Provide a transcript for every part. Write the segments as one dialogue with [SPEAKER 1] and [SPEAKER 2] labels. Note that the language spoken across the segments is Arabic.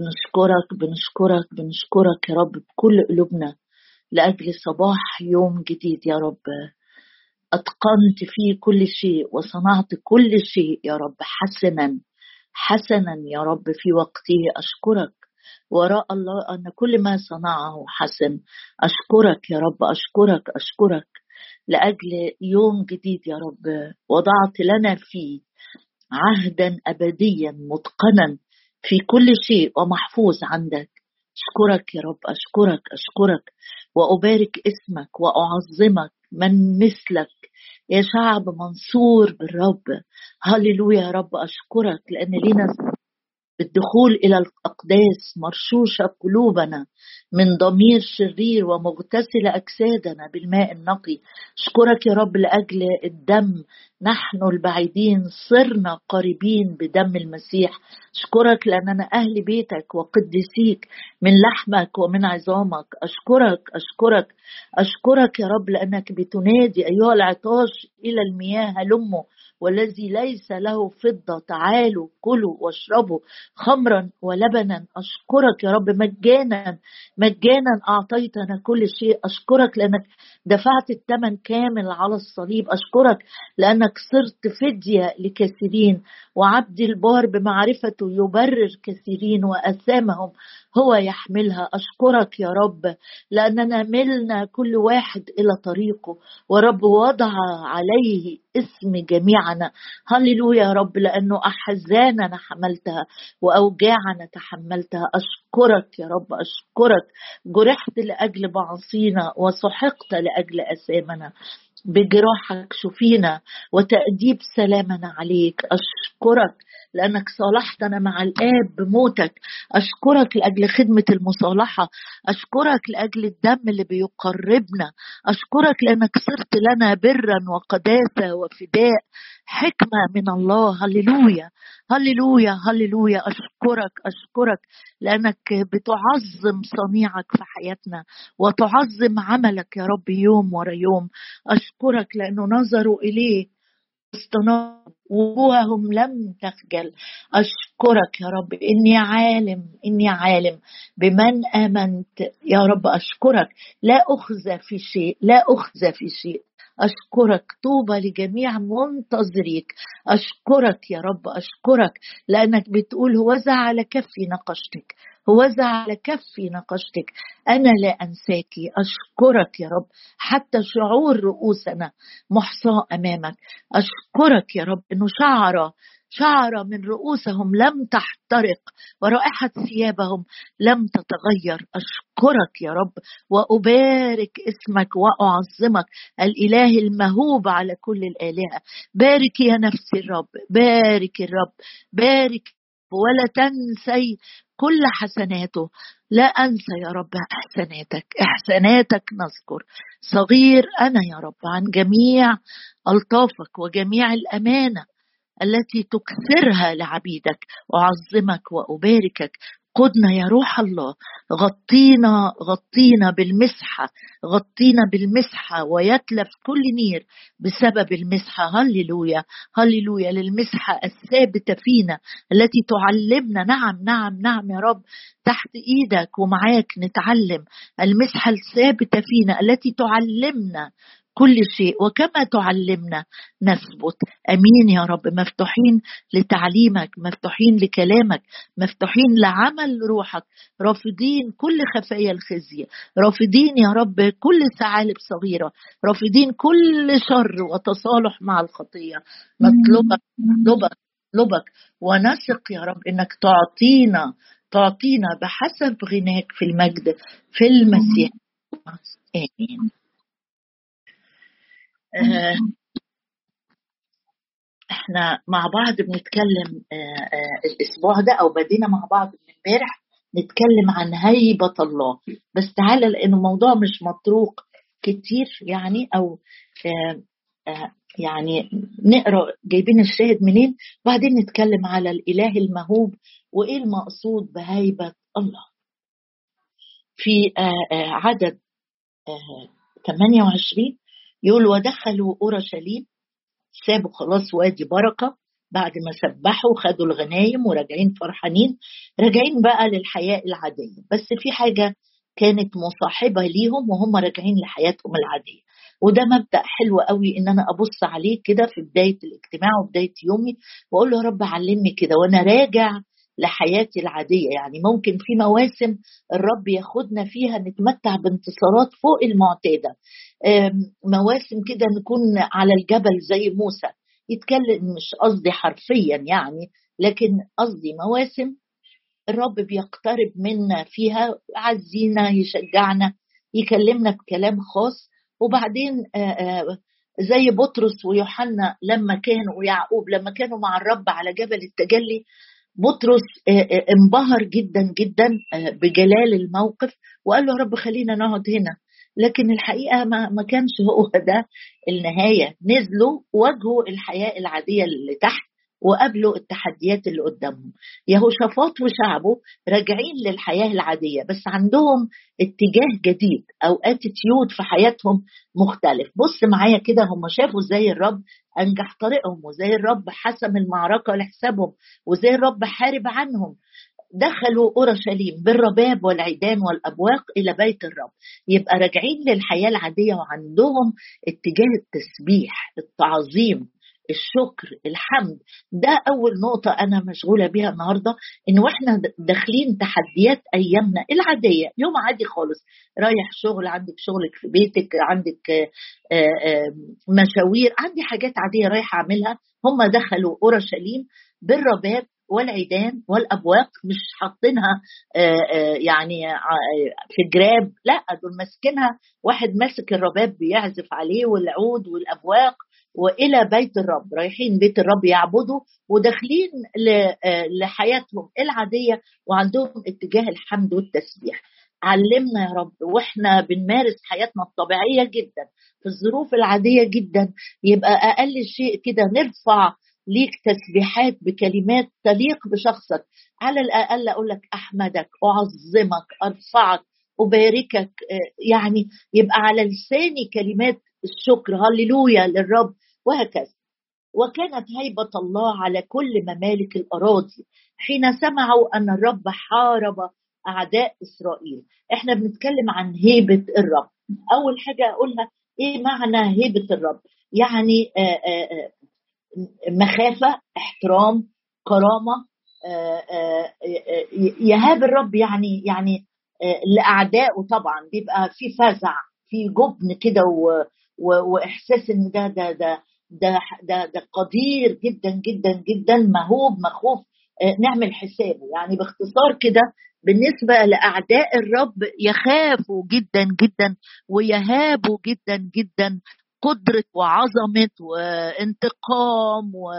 [SPEAKER 1] بنشكرك بنشكرك بنشكرك يا رب بكل قلوبنا لأجل صباح يوم جديد يا رب. أتقنت فيه كل شيء وصنعت كل شيء يا رب حسنا حسنا يا رب في وقته. أشكرك. وراء الله أن كل ما صنعه حسن. أشكرك يا رب أشكرك أشكرك لأجل يوم جديد يا رب. وضعت لنا فيه عهدا أبديا متقنا في كل شيء ومحفوظ عندك. أشكرك يا رب أشكرك أشكرك. وأبارك اسمك وأعظمك من مثلك. يا شعب منصور بالرب. هللويا يا رب أشكرك لأن لينا بالدخول إلى الأقداس مرشوشة قلوبنا من ضمير شرير ومغتسل أجسادنا بالماء النقي. أشكرك يا رب لأجل الدم. نحن البعيدين صرنا قريبين بدم المسيح. أشكرك لأننا أهل بيتك وقدسيك من لحمك ومن عظامك. أشكرك أشكرك أشكرك يا رب لأنك بتنادي أيها العطاش إلى المياه. هلموا. والذي ليس له فضة. تعالوا كلوا واشربوا خمرا ولبنا. أشكرك يا رب مجانا مجانا أعطيتنا كل شيء. أشكرك لأنك دفعت الثمن كامل على الصليب. أشكرك لأنك صرت فدية لكثيرين وعبد البار بمعرفته يبرر كثيرين وأثامهم هو يحملها. أشكرك يا رب لأننا ملنا كل واحد إلى طريقه. ورب وضع عليه اسم جميعنا. هللويا يا رب لأنه أحزاننا حملتها وأوجاعنا تحملتها. أشكرك يا رب أشكرك. جرحت لأجل معصينا وسحقت لأجل أثامنا بجراحك شفينا وتأديب سلامنا عليك. أشكرك. لأنك صالحتنا مع الآب بموتك. أشكرك لأجل خدمة المصالحة. أشكرك لأجل الدم اللي بيقربنا. أشكرك لأنك صرت لنا برا وقداسة وفداء. حكمة من الله. هللويا. هللويا. هللويا. أشكرك. أشكرك لأنك بتعظم صنيعك في حياتنا وتعظم عملك يا رب يوم ورا يوم. أشكرك لأنه نظروا إليه. استنار وجوههم لم تخجل. أشكرك يا رب. إني عالم إني عالم بمن آمنت. يا رب أشكرك. لا أخزى في شيء لا أخزى في شيء. أشكرك. طوبى لجميع منتظريك. أشكرك يا رب أشكرك. لأنك بتقول هوذا على كفي نقشتك. هوذا على كفي نقشتك. أنا لا أنساك. أشكرك يا رب. حتى شعور رؤوسنا محصاة أمامك. أشكرك يا رب. أنه شعر شعر من رؤوسهم لم تحترق. ورائحة ثيابهم لم تتغير. أشكرك يا رب. وأبارك اسمك وأعظمك. الإله المهوب على كل الآلهة بارك يا نفسي الرب. بارك الرب. بارك ولا تنسي كل حسناته. لا أنسى يا رب احساناتك احساناتك نذكر. صغير أنا يا رب عن جميع ألطافك وجميع الأمانة التي تكثرها لعبيدك اعظمك وأباركك قدنا يا روح الله غطينا غطينا بالمسحة غطينا بالمسحة ويتلف كل نير بسبب المسحة. هللويا هللويا للمسحة الثابتة فينا التي تعلمنا. نعم نعم نعم يا رب تحت إيدك ومعاك نتعلم المسحة الثابتة فينا التي تعلمنا كل شيء. وكما تعلمنا نثبت. آمين يا رب. مفتوحين لتعليمك مفتوحين لكلامك مفتوحين لعمل روحك. رافضين كل خفايا الخزي. رافضين يا رب كل ثعالب صغيرة. رافضين كل شر وتصالح مع الخطية. نطلبك نطلبك نطلبك ونثق يا رب إنك تعطينا تعطينا بحسب غناك في المجد في المسيح. آمين. إحنا مع بعض بنتكلم آه، آه، الأسبوع ده أو بدينا مع بعض من امبارح نتكلم عن هيبة الله. بس تعالى لأنه الموضوع مش مطروق كتير يعني أو يعني نقرأ جايبين الشاهد منين. وبعدين نتكلم على الإله المهوب وإيه المقصود بهيبة الله. في عدد 28 يقول ودخلوا أورشليم سابوا خلاص وادي بركة بعد ما سبحوا خدوا الغنايم وراجعين فرحانين راجعين بقى للحياة العادية. بس في حاجة كانت مصاحبة ليهم وهم راجعين لحياتهم العادية. وده مبدأ حلو قوي إن أنا أبص عليه كده في بداية الاجتماع وبداية يومي وأقول له يا رب علمني كده وأنا راجع لحياتي العادية. يعني ممكن في مواسم الرب ياخدنا فيها نتمتع بانتصارات فوق المعتادة. مواسم كده نكون على الجبل زي موسى. يتكلم مش قصدي حرفيا يعني لكن قصدي مواسم الرب بيقترب منا فيها يعزينا يشجعنا يكلمنا بكلام خاص. وبعدين زي بطرس ويوحنا لما كانوا ويعقوب لما كانوا مع الرب على جبل التجلي بطرس انبهر جدا جدا بجلال الموقف وقال له رب خلينا نقعد هنا. لكن الحقيقة ما ما كانش هو ده النهاية. نزلوا واجهوا الحياة العادية اللي تحت وقابلوا التحديات اللي قدامهم. يهوشافاط وشعبه راجعين للحياة العادية بس عندهم اتجاه جديد أو اتيتيود في حياتهم مختلف. بص معايا كده هم شافوا إزاي الرب أنجح طريقهم وإزاي الرب حسم المعركة لحسابهم وإزاي الرب حارب عنهم. دخلوا أورشليم بالرباب والعيدان والأبواق إلى بيت الرب. يبقى راجعين للحياة العادية وعندهم اتجاه التسبيح التعظيم الشكر الحمد. ده أول نقطة أنا مشغولة بيها النهارده إن وإحنا داخلين تحديات أيامنا العادية. يوم عادي خالص. رايح شغل عندك شغلك في بيتك عندك مشاوير عندي حاجات عادية رايحة أعملها. هم دخلوا أورشليم بالرباب والعيدان والابواق مش حاطينها يعني في جراب لا دول ماسكينها. واحد ماسك الرباب بيعزف عليه والعود والأبواق وإلى بيت الرب. رايحين بيت الرب يعبدوا وداخلين لحياتهم العادية وعندهم اتجاه الحمد والتسبيح. علمنا يا رب وإحنا بنمارس حياتنا الطبيعية جدا في الظروف العادية جدا يبقى أقل شيء كده نرفع ليك تسبيحات بكلمات تليق بشخصك. على الأقل أقول لك أحمدك أعظمك أرفعك أباركك يعني يبقى على لساني كلمات الشكر هللويا للرب وهكذا. وكانت هيبة الله على كل ممالك الأراضي حين سمعوا أن الرب حارب أعداء إسرائيل. إحنا بنتكلم عن هيبة الرب. أول حاجة أقولها إيه معنى هيبة الرب؟ يعني آآ آآ مخافة احترام كرامة آآ يهاب الرب يعني يعني لأعدائه طبعا. بيبقى في فزع في جبن كده وإحساس إن ده ده ده ده ده, ده قدير جدا جدا جدا مهوب مخوف. نعمل حسابه. يعني باختصار كده بالنسبة لأعداء الرب يخافوا جدا جدا ويهابوا جدا جدا. قدرة وعظمة وانتقام و...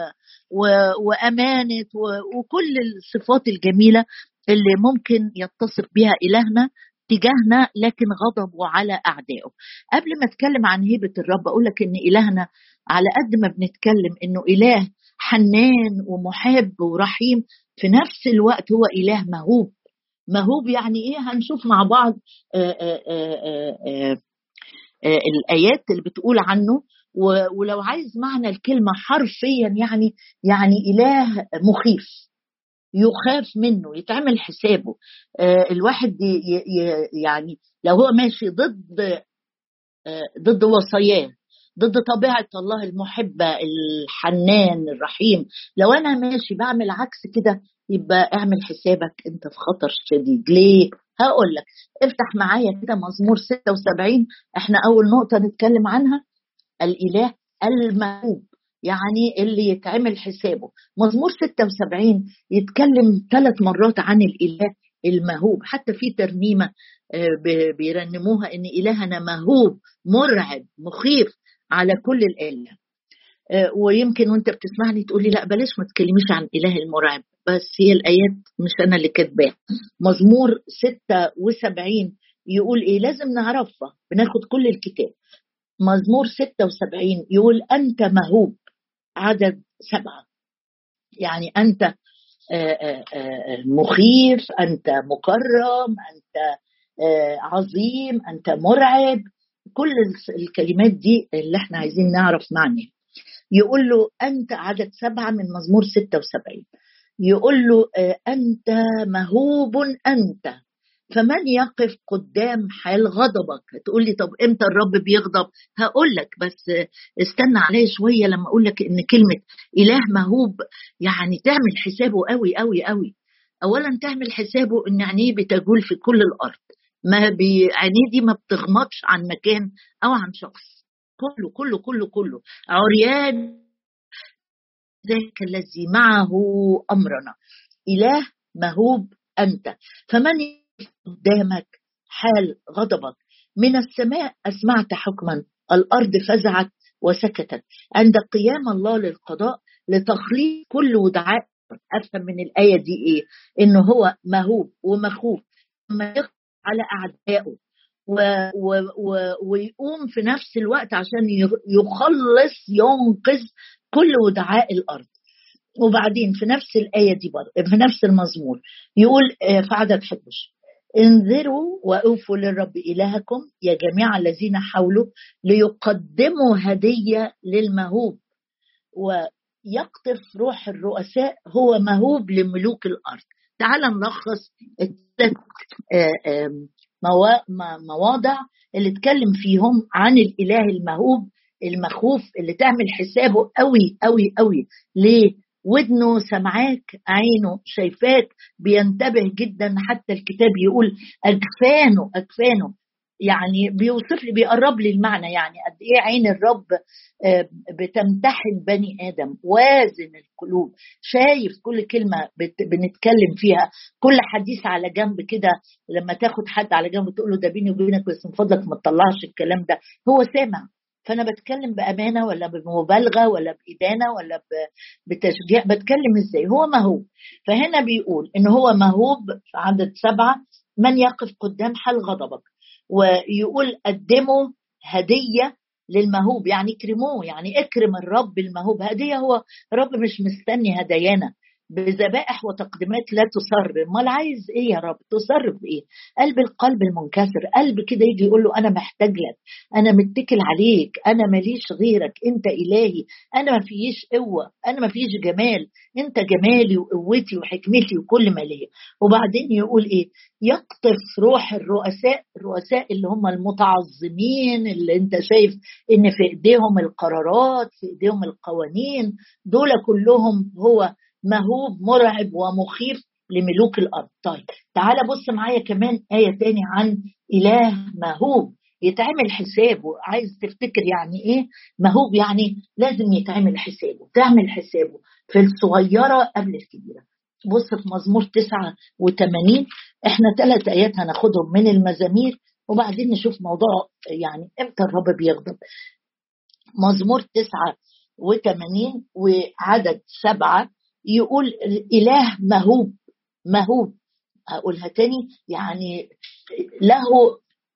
[SPEAKER 1] و... وأمانة و... وكل الصفات الجميلة اللي ممكن يتصف بها إلهنا تجاهنا لكن غضبه على أعدائه. قبل ما أتكلم عن هيبة الرب أقول لك إن إلهنا على قد ما بنتكلم إنه إله حنان ومحب ورحيم في نفس الوقت هو إله مهوب. مهوب يعني إيه؟ هنشوف مع بعض آآ آآ آآ الآيات اللي بتقول عنه. ولو عايز معنى الكلمة حرفيا يعني يعني إله مخيف يخاف منه يتعمل حسابه. آه الواحد يعني لو هو ماشي ضد آه ضد وصاياه ضد طبيعة الله المحبة الحنان الرحيم. لو أنا ماشي بعمل عكس كده يبقى اعمل حسابك أنت في خطر شديد. ليه؟ هقول لك. افتح معايا كده مزمور 76 إحنا أول نقطة نتكلم عنها. الإله المهوب يعني اللي يتعمل حسابه. مزمور 76 يتكلم ثلاث مرات عن الإله المهوب. حتى في ترنيمة بيرنموها إن إلهنا مهوب مرعب مخيف. على كل الآلهة ويمكن وانت بتسمعني تقولي لا بلاش ما تكلميش عن إله المرعب. بس هي الآيات مش أنا اللي كاتباها. مزمور 76 يقول إيه؟ لازم نعرفها. بناخد كل الكتاب. مزمور 76 يقول أنت مهوب. عدد سبعة. يعني أنت مخيف أنت مكرم أنت عظيم أنت مرعب. كل الكلمات دي اللي إحنا عايزين نعرف معناها يقول له أنت عدد سبعة من مزمور 76 يقول له آه، أنت مهوب أنت. فمن يقف قدام حال غضبك؟ تقول لي طب إمتى الرب بيغضب؟ هقول لك بس استنى عليا شوية لما أقول لك إن كلمة إله مهوب يعني تعمل حسابه قوي قوي قوي اولا تعمل حسابه إن عينيه بتجول في كل الأرض. ما عينيه دي ما بتغمضش عن مكان أو عن شخص. كله كله كله كله. عريان ذاك الذي معه أمرنا. إله مهوب أنت. فمن قدامك حال غضبك؟ من السماء أسمعت حكما. الأرض فزعت وسكتت. عند قيام الله للقضاء لتخليص كل ودعاء. أفهم من الآية دي إيه؟ إنه هو مهوب ومخوف. لما على أعدائه. و و و ويقوم في نفس الوقت عشان يخلص ينقذ كل ودعاء الأرض. وبعدين في نفس الآية دي برضه في نفس المزمور يقول آه، في عدد 11 انذروا وأوفوا للرب إلهكم يا جميع الذين حولوا ليقدموا هدية للمهوب. ويقطف روح الرؤساء هو مهوب لملوك الأرض. تعال نلخص آه، مواضع اللي اتكلم فيهم عن الإله المهوب المخوف اللي تعمل حسابه قوي قوي قوي ليه؟ ودنه سمعاك عينه شايفاك بينتبه جدا حتى الكتاب يقول أجفانه أجفانه. يعني بيوصف لي بيقرب لي المعنى يعني قد إيه عين الرب آه، بتمتحن بني آدم وازن القلوب شايف كل كلمة بنتكلم فيها كل حديث على جنب كده لما تاخد حد على جنب تقول له ده بيني وبينك بس من فضلك ما تطلعش الكلام ده هو سامع. فأنا بتكلم بأمانة ولا بمبالغة ولا بإدانة ولا بتشجيع بتكلم إزاي؟ هو مهوب فهنا بيقول إن هو مهوب في عدد سبعة من يقف قدام حال غضبك. ويقول قدموا هدية للمهوب يعني اكرموه يعني اكرم الرب المهوب. هدية هو رب مش مستني هدايانا. بذبائح وتقديمات لا تصر امال عايز إيه يا رب؟ تصر بإيه؟ قلب القلب المنكسر. قلب كده يجي يقول له أنا محتاج لك. أنا متكل عليك. أنا ماليش غيرك. أنت إلهي. أنا ما فيش قوة. أنا ما فيش جمال. أنت جمالي وقوتي وحكمتي وكل ما ليا. وبعدين يقول إيه؟ يقطف روح الرؤساء. الرؤساء اللي هم المتعظمين اللي أنت شايف إن في إيديهم القرارات في إيديهم القوانين. دول كلهم هو مهوب مرعب ومخيف لملوك الأرض. طيب تعال بص معايا كمان آية تاني عن إله مهوب. يتعمل حسابه عايز تفتكر يعني إيه؟ مهوب يعني لازم يتعمل حسابه تعمل حسابه في الصغيرة قبل الكبيرة. بص في مزمور 89 إحنا ثلاث آيات هناخدهم من المزامير وبعدين نشوف موضوع يعني إمتى الرب بيغضب. مزمور 89 وعدد سبعة يقول اله مهوب مهوب. اقولها تاني يعني له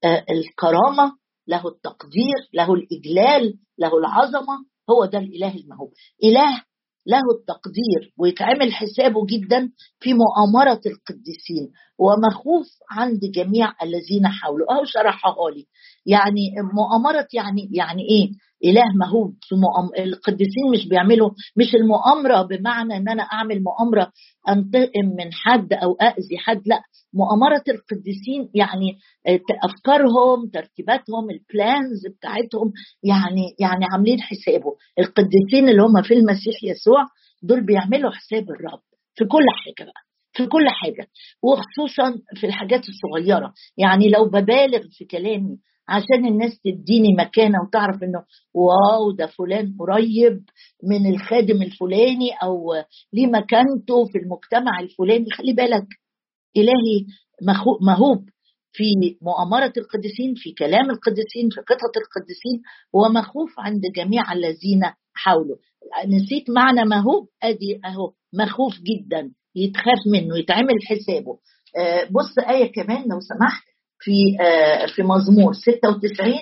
[SPEAKER 1] آه، الكرامة له التقدير له الإجلال له العظمة هو ده الإله المهوب. إله له التقدير ويتعمل حسابه جدا في مؤامرة القديسين ومخوف عند جميع الذين حوله. أهو شرحها لي. يعني مؤامرة يعني يعني إيه؟ إله مهوب في مؤم... القديسين مش بيعملوا مش المؤامرة بمعنى إن أنا أعمل مؤامرة أنتقم من حد أو اذي حد لا. مؤامرة القديسين يعني افكارهم ترتيباتهم البلانز بتاعتهم يعني يعني عاملين حسابه. القديسين اللي هم في المسيح يسوع دول بيعملوا حساب الرب في كل حاجة بقى في كل حاجة وخصوصا في الحاجات الصغيرة. يعني لو ببالغ في كلامي عشان الناس تديني مكانة وتعرف إنه واو ده فلان قريب من الخادم الفلاني أو ليه مكانته في المجتمع الفلاني. خلي بالك إلهي مهوب في مؤامرة القديسين في كلام القديسين في قطعة القديسين هو مخوف عند جميع الذين حوله. نسيت معنى مهوب؟ أدي أهو مخوف جدا يتخاف منه يتعمل حسابه. آه، بص آية كمان لو سمحت. في آه، في مزمور 96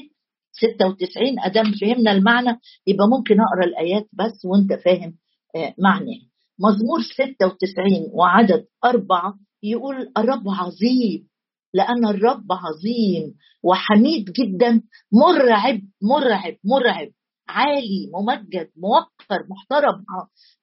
[SPEAKER 1] 96 أدام فهمنا المعنى يبقى ممكن أقرأ الآيات بس وأنت فاهم آه، معناه. مزمور 96 وعدد أربعة يقول الرب عظيم لأن الرب عظيم وحميد جدا مرعب مرعب مرعب عالي ممجد موقر محترم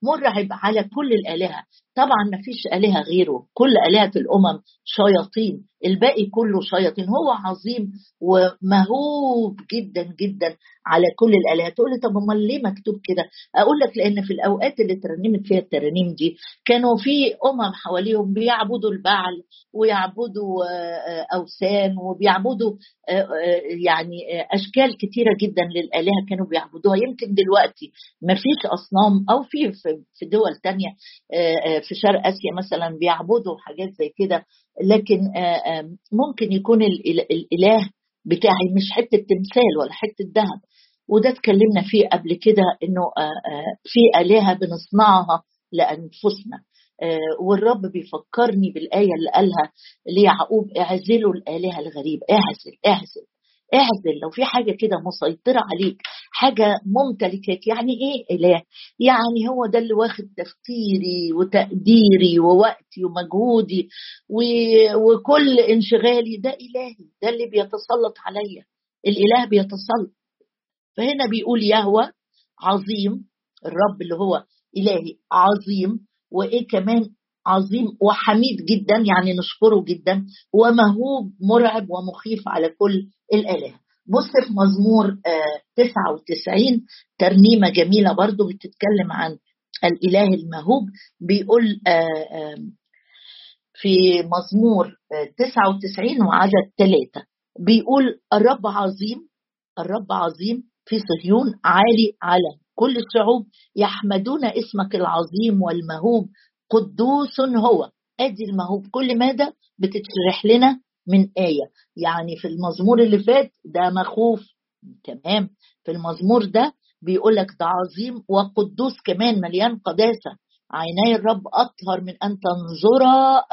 [SPEAKER 1] مرعب على كل الآلهة. طبعا ما فيش آلهة غيره. كل آلهة الأمم شياطين. الباقي كله شياطين. هو عظيم ومهوب جدا جدا على كل الآلهة تقول لي طب أمال ليه مكتوب كده؟ أقول لك لأن في الأوقات اللي ترنمت فيها الترانيم دي كانوا في أمم حواليهم بيعبدوا البعل ويعبدوا آه، أوثان وبيعبدوا آه، آه، يعني أشكال كتيرة جدا للآلهة كانوا بيعبدوها. يمكن دلوقتي ما فيش أصنام أو في في دول تانية في شرق آسيا مثلا بيعبدوا حاجات زي كده لكن ممكن يكون الإله بتاعي مش حتة تمثال ولا حتة ذهب. وده اتكلمنا فيه قبل كده إنه في آلهة بنصنعها لأنفسنا. والرب بيفكرني بالآية اللي قالها ليعقوب اعزلوا الآلهة الغريبة اعزل اعزل. اعزل لو في حاجة كده مسيطرة عليك حاجة ممتلكاك يعني إيه؟ إله. يعني هو ده اللي واخد تفكيري وتقديري ووقتي ومجهودي وكل انشغالي ده إلهي ده اللي بيتسلط عليا. الإله بيتسلط. فهنا بيقول يهوى عظيم الرب اللي هو إلهي عظيم وإيه كمان؟ عظيم وحميد جدا يعني نشكره جدا ومهوب مرعب ومخيف على كل الآلهة. بص في مزمور 99 آه، ترنيمة جميلة برضو بتتكلم عن الإله المهوب بيقول آه، في مزمور 99 وعدد ثلاثة بيقول الرب عظيم الرب عظيم في صهيون عالي على كل الشعوب يحمدون اسمك العظيم والمهوب قدوس هو. ادي المهوب كل ماده بتتشرح لنا من آية. يعني في المزمور اللي فات ده مخوف. تمام. في المزمور ده بيقول لك ده عظيم وقدوس كمان مليان قداسة. عيناي الرب أطهر من أن تنظر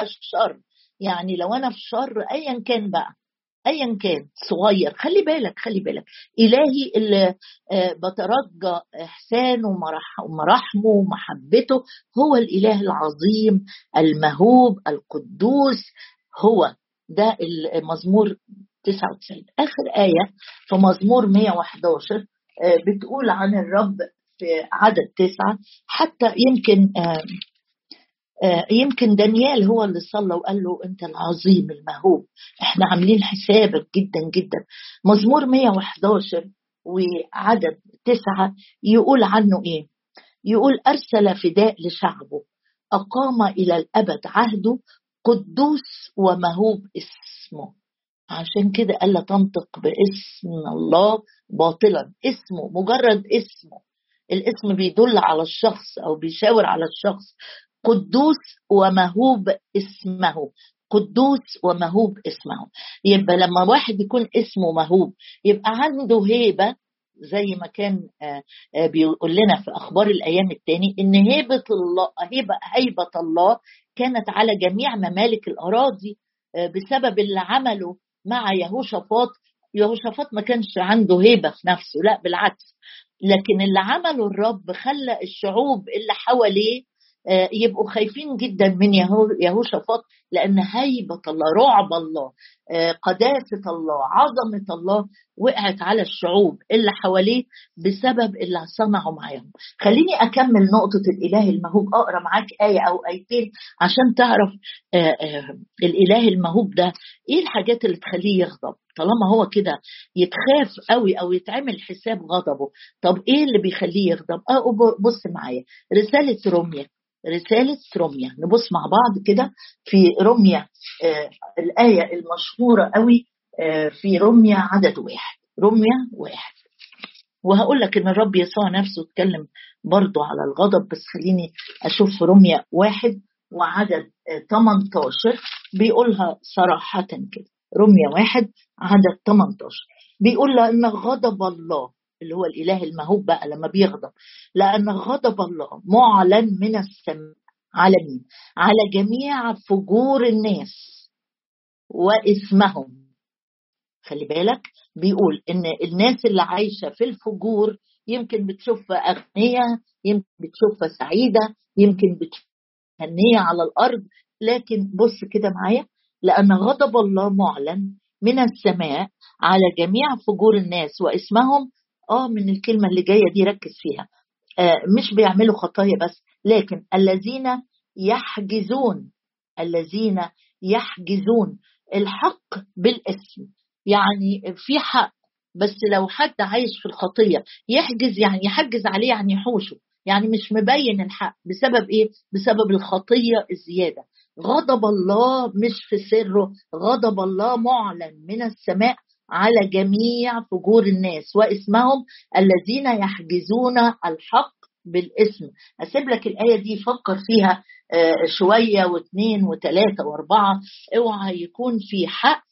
[SPEAKER 1] الشر. يعني لو أنا في شر أيا كان بقى. ايا كان صغير. خلي بالك خلي بالك. إلهي اللي آه، بترجى إحسانه ومراحمه ومحبته. هو الإله العظيم المهوب القدوس. هو ده المزمور 99 آخر آية في مزمور 111 آه، بتقول عن الرب في عدد تسعة حتى يمكن آه، يمكن دانيال هو اللي صلى وقال له أنت العظيم المهوب. إحنا عاملين حسابك جدا جدا. مزمور 111 وعدد تسعة يقول عنه إيه؟ يقول أرسل فداء لشعبه. أقام إلى الأبد عهده قدوس ومهوب اسمه. عشان كده قال تنطق باسم الله باطلا. اسمه مجرد اسمه. الاسم بيدل على الشخص أو بيشاور على الشخص. قدوس ومهوب اسمه. قدوس ومهوب اسمه. يبقى لما واحد يكون اسمه مهوب يبقى عنده هيبة زي ما كان آه، آه، بيقول لنا في أخبار الأيام الثاني إن هيبة الله هيبة هيبة الله كانت على جميع ممالك الأراضي آه، بسبب اللي عمله مع يهوشافاط. يهوشافاط ما كانش عنده هيبة في نفسه لا بالعكس. لكن اللي عمله الرب خلى الشعوب اللي حواليه يبقوا خايفين جدا من يهوشافاط لأن هيبة الله رعب الله آه، قداسة الله عظمة الله وقعت على الشعوب اللي حواليه بسبب اللي صنعوا معاهم. خليني أكمل نقطة الإله المهوب. أقرأ معاك آية أو آيتين عشان تعرف آه، الإله المهوب ده إيه الحاجات اللي تخليه يغضب؟ طالما هو كده يتخاف قوي أو يتعمل حساب غضبه طب إيه اللي بيخليه يغضب؟ أه بص معايا. رسالة روميا. رسالة روميا. نبص مع بعض كده في روميا آه الآية المشهورة قوي آه في روميا عدد واحد. روميا واحد. وهقول لك إن الرب يسوع نفسه اتكلم برضه على الغضب بس خليني أشوف روميا واحد وعدد 18 آه، بيقولها صراحة كده. روميا واحد عدد 18 بيقول لأن غضب الله اللي هو الإله المهوب بقى لما بيغضب لأن غضب الله معلن من السماء على مين؟ على جميع فجور الناس واسمهم. خلي بالك بيقول إن الناس اللي عايشة في الفجور يمكن بتشوفها أغنياء يمكن بتشوفها سعيدة يمكن بتشوفها هنية على الأرض. لكن بص كده معايا لأن غضب الله معلن من السماء على جميع فجور الناس واسمهم آه من الكلمة اللي جاية دي ركز فيها. آه مش بيعملوا خطايا بس لكن الذين يحجزون الذين يحجزون الحق بالاسم. يعني في حق بس لو حد عايش في الخطية يحجز يعني يحجز عليه يعني يحوشه يعني مش مبين الحق. بسبب إيه؟ بسبب الخطية الزيادة. غضب الله مش في سره. غضب الله معلن من السماء. على جميع فجور الناس واسمهم الذين يحجزون الحق بالاسم. اسيب لك الآية دي فكر فيها آه، شوية واثنين وثلاثة وأربعة. اوعى يكون في حق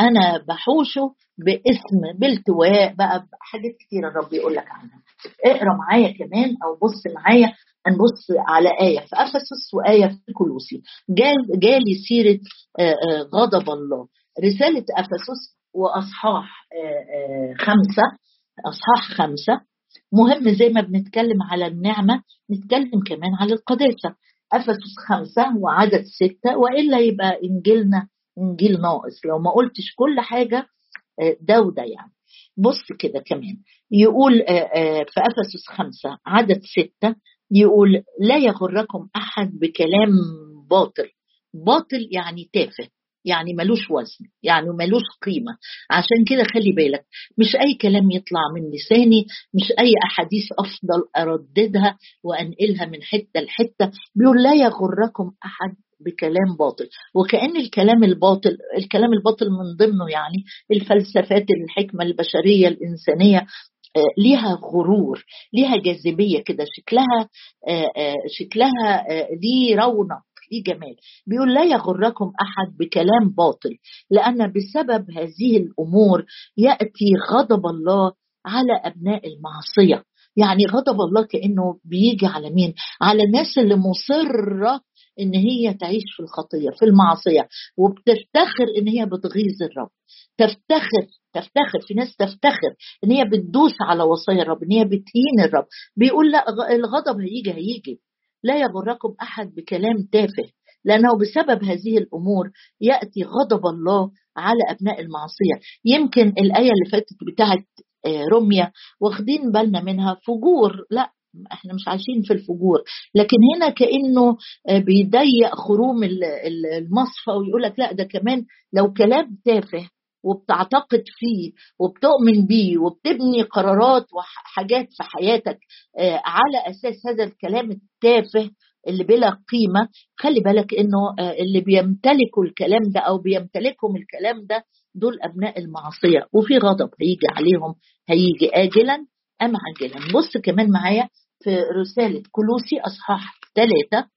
[SPEAKER 1] أنا بحوشه باسم بالتواء. بقى حاجات كتيرة الرب يقول لك عنها. اقرأ معايا كمان أو بص معايا نبص على آية. في أفسس وآية في كلوسي جال جالي سيرة آه، آه، غضب الله. رسالة أفسس وأصحاح خمسة أصحاح خمسة. مهم زي ما بنتكلم على النعمة نتكلم كمان على القداسة. أفسس خمسة وعدد ستة وإلا يبقى إنجيلنا إنجيل ناقص. لو ما قلتش كل حاجة آه، ده وده يعني. بص كده كمان. يقول آه، آه، في أفسس خمسة عدد ستة يقول لا يغركم أحد بكلام باطل. باطل يعني تافه. يعني ملوش وزن يعني ملوش قيمة. عشان كده خلي بالك مش أي كلام يطلع من لساني مش أي أحاديث أفضل أرددها وأنقلها من حتة لحتة. بيقول لا يغركم أحد بكلام باطل. وكأن الكلام الباطل الكلام الباطل من ضمنه يعني الفلسفات الحكمة البشرية الإنسانية آه، ليها غرور ليها جاذبية كده شكلها آه، آه، شكلها ليه رونق. ليه جمال. بيقول لا يغركم أحد بكلام باطل لأن بسبب هذه الأمور يأتي غضب الله على أبناء المعصية. يعني غضب الله كأنه بيجي على مين؟ على الناس اللي مصرة إن هي تعيش في الخطية في المعصية. وبتفتخر إن هي بتغيظ الرب. تفتخر تفتخر. في ناس تفتخر إن هي بتدوس على وصايا الرب إن هي بتهين الرب. بيقول لا الغضب هيجي هيجي. لا يغركم أحد بكلام تافه لأنه بسبب هذه الأمور يأتي غضب الله على أبناء المعصية. يمكن الآية اللي فاتت بتاعت آه، رمية واخدين بالنا منها فجور لا إحنا مش عايشين في الفجور. لكن هنا كأنه آه، بيضيق خروم المصفى ويقول لك لا ده كمان لو كلام تافه وبتعتقد فيه وبتؤمن بيه وبتبني قرارات وحاجات في حياتك آه، على أساس هذا الكلام التافه اللي بلا قيمة خلي بالك إنه آه، اللي بيمتلكوا الكلام ده أو بيمتلكهم الكلام ده دول أبناء المعصية وفي غضب هيجي عليهم هيجي اجلا أم عاجلا. بص كمان معايا في رسالة كلوسي أصحاح ثلاثة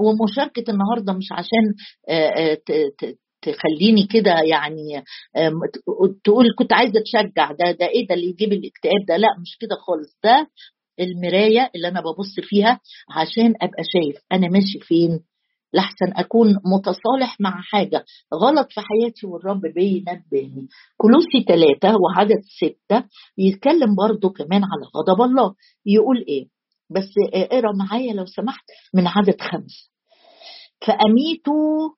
[SPEAKER 1] ومشاركة النهارده مش عشان آه، تخليني كده يعني تقول كنت عايزة تشجع ده ده إيه ده اللي يجيب الاكتئاب ده؟ لا مش كده خالص ده المراية اللي أنا ببص فيها عشان أبقى شايف أنا ماشي فين. لحسن أكون متصالح مع حاجة غلط في حياتي والرب بينبهني كلوسي ثلاثة وعدد ستة يتكلم برضو كمان على غضب الله. يقول إيه؟ بس اقرأ معايا لو سمحت من عدد خمسة. فأميتوا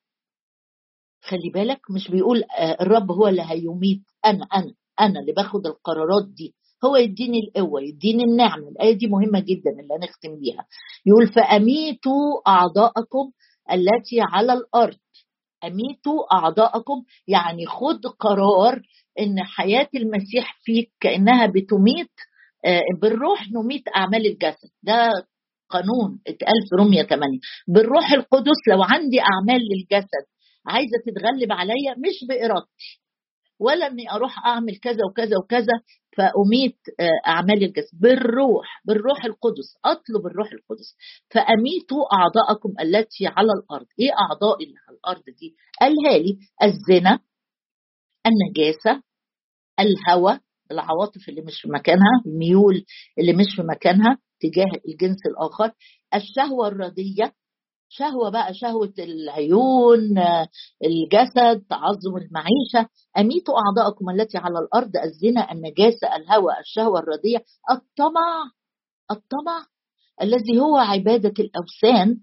[SPEAKER 1] خلي بالك مش بيقول آه، الرب هو اللي هيميت. أنا أنا أنا اللي باخد القرارات دي. هو يديني القوة يديني النعمة. الآية دي مهمة جدا اللي هنختم بيها. يقول فأميتوا أعضاءكم التي على الأرض. أميتوا أعضاءكم. يعني خد قرار إن حياة المسيح فيك كأنها بتميت آه، بالروح نميت أعمال الجسد. ده قانون. اتقال في رومية 8 بالروح القدس لو عندي أعمال للجسد عايزة تتغلب عليا مش بإرادتي. ولا إني أروح أعمل كذا وكذا وكذا فأميت آه، أعمال الجسد. بالروح بالروح القدس أطلب الروح القدس. فأميتوا أعضاءكم التي على الأرض. إيه أعضاء اللي على الأرض دي؟ قالها لي الزنا النجاسة الهوى العواطف اللي مش في مكانها الميول اللي مش في مكانها تجاه الجنس الآخر الشهوة الرديه شهوة بقى شهوة العيون الجسد تعظم المعيشة. أميتوا أعضاءكم التي على الأرض الزنا النجاسة الهوى الشهوة الردية الطمع الطمع الذي هو عبادة الأوثان.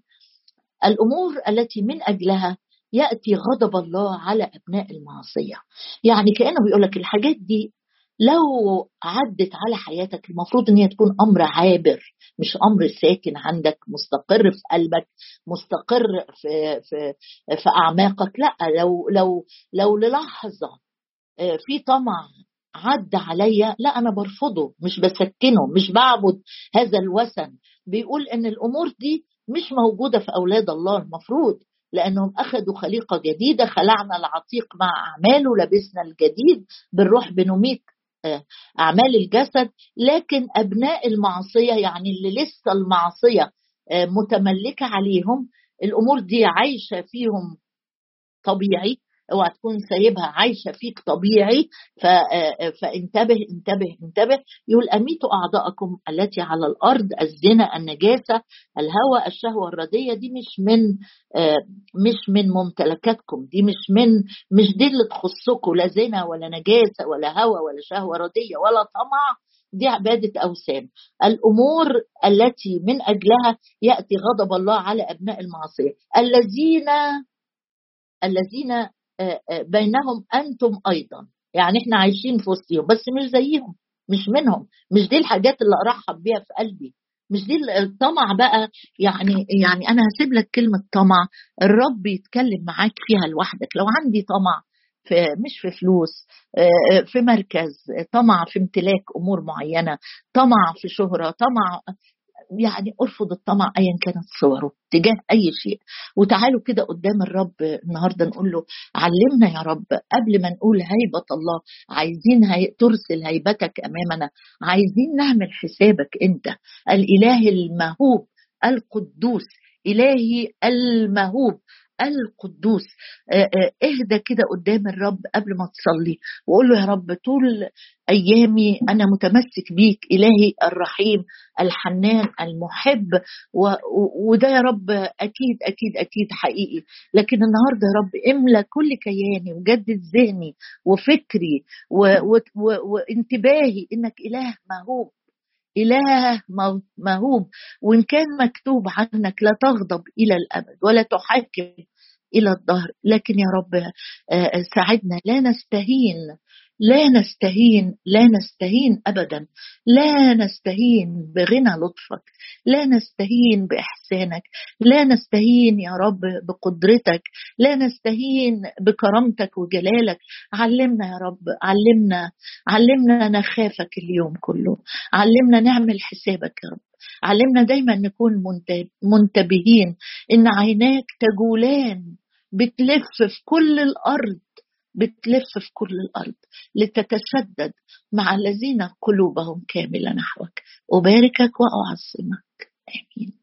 [SPEAKER 1] الأمور التي من أجلها يأتي غضب الله على أبناء المعصية. يعني كأنه بيقول لك الحاجات دي لو عدت على حياتك المفروض إن هي تكون أمر عابر مش أمر ساكن عندك مستقر في قلبك مستقر في في في أعماقك. لأ لو لو لو للحظة آه، في طمع عدى عليا لأ أنا برفضه مش بسكنه مش بعبد هذا الوثن. بيقول إن الأمور دي مش موجودة في أولاد الله المفروض لأنهم أخذوا خليقة جديدة خلعنا العتيق مع أعماله لبسنا الجديد بالروح بنميت. آه، أعمال الجسد لكن أبناء المعصية يعني اللي لسه المعصية آه، متملكة عليهم الأمور دي عايشة فيهم طبيعي. اوعى تكون سايبها عايشة فيك طبيعي فانتبه انتبه انتبه. يقول أميتوا أعضاءكم التي على الأرض الزنا النجاسة الهوى الشهوة الرديه دي مش من مش من ممتلكاتكم. دي مش من مش دي اللي تخصكم. لا زنا ولا نجاسة ولا هوى ولا شهوة رديه ولا طمع. دي عبادة أوثان. الأمور التي من أجلها يأتي غضب الله على أبناء المعصية الذين الذين بينهم أنتم أيضا. يعني إحنا عايشين في وسطهم بس مش زيهم مش منهم. مش دي الحاجات اللي أرحب بيها في قلبي. مش دي الطمع بقى. يعني يعني أنا هسيب لك كلمة طمع. الرب يتكلم معاك فيها لوحدك. لو عندي طمع في مش في فلوس في مركز طمع في امتلاك أمور معينة طمع في شهرة طمع يعني ارفض الطمع ايا كانت صوره تجاه اي شيء. وتعالوا كده قدام الرب النهارده نقول له علمنا يا رب قبل ما نقول هيبة الله عايزين هي... ترسل هيبتك أمامنا عايزين نعمل حسابك أنت الإله المهوب القدوس إلهي المهوب. القدوس. اهدى كده قدام الرب قبل ما تصلي وقول له يا رب طول أيامي أنا متمسك بيك إلهي الرحيم الحنان المحب و... وده يا رب أكيد أكيد أكيد حقيقي. لكن النهارده يا رب املى كل كياني وجدد ذهني وفكري و... و... و... وانتباهي إنك إله موهوب إله موهوب. وإن كان مكتوب عنك لا تغضب إلى الأبد ولا تحاكم إلى الظهر. لكن يا رب ساعدنا. لا نستهين لا نستهين لا نستهين ابدا. لا نستهين بغنى لطفك. لا نستهين بإحسانك. لا نستهين يا رب بقدرتك. لا نستهين بكرامتك وجلالك. علمنا يا رب علمنا علمنا نخافك اليوم كله. علمنا نعمل حسابك يا رب. علمنا دايما نكون منتبهين إن عيناك تجولان بتلف في كل الأرض بتلف في كل الأرض لتتشدد مع الذين قلوبهم كاملة نحوك. أباركك وأعظمك. آمين.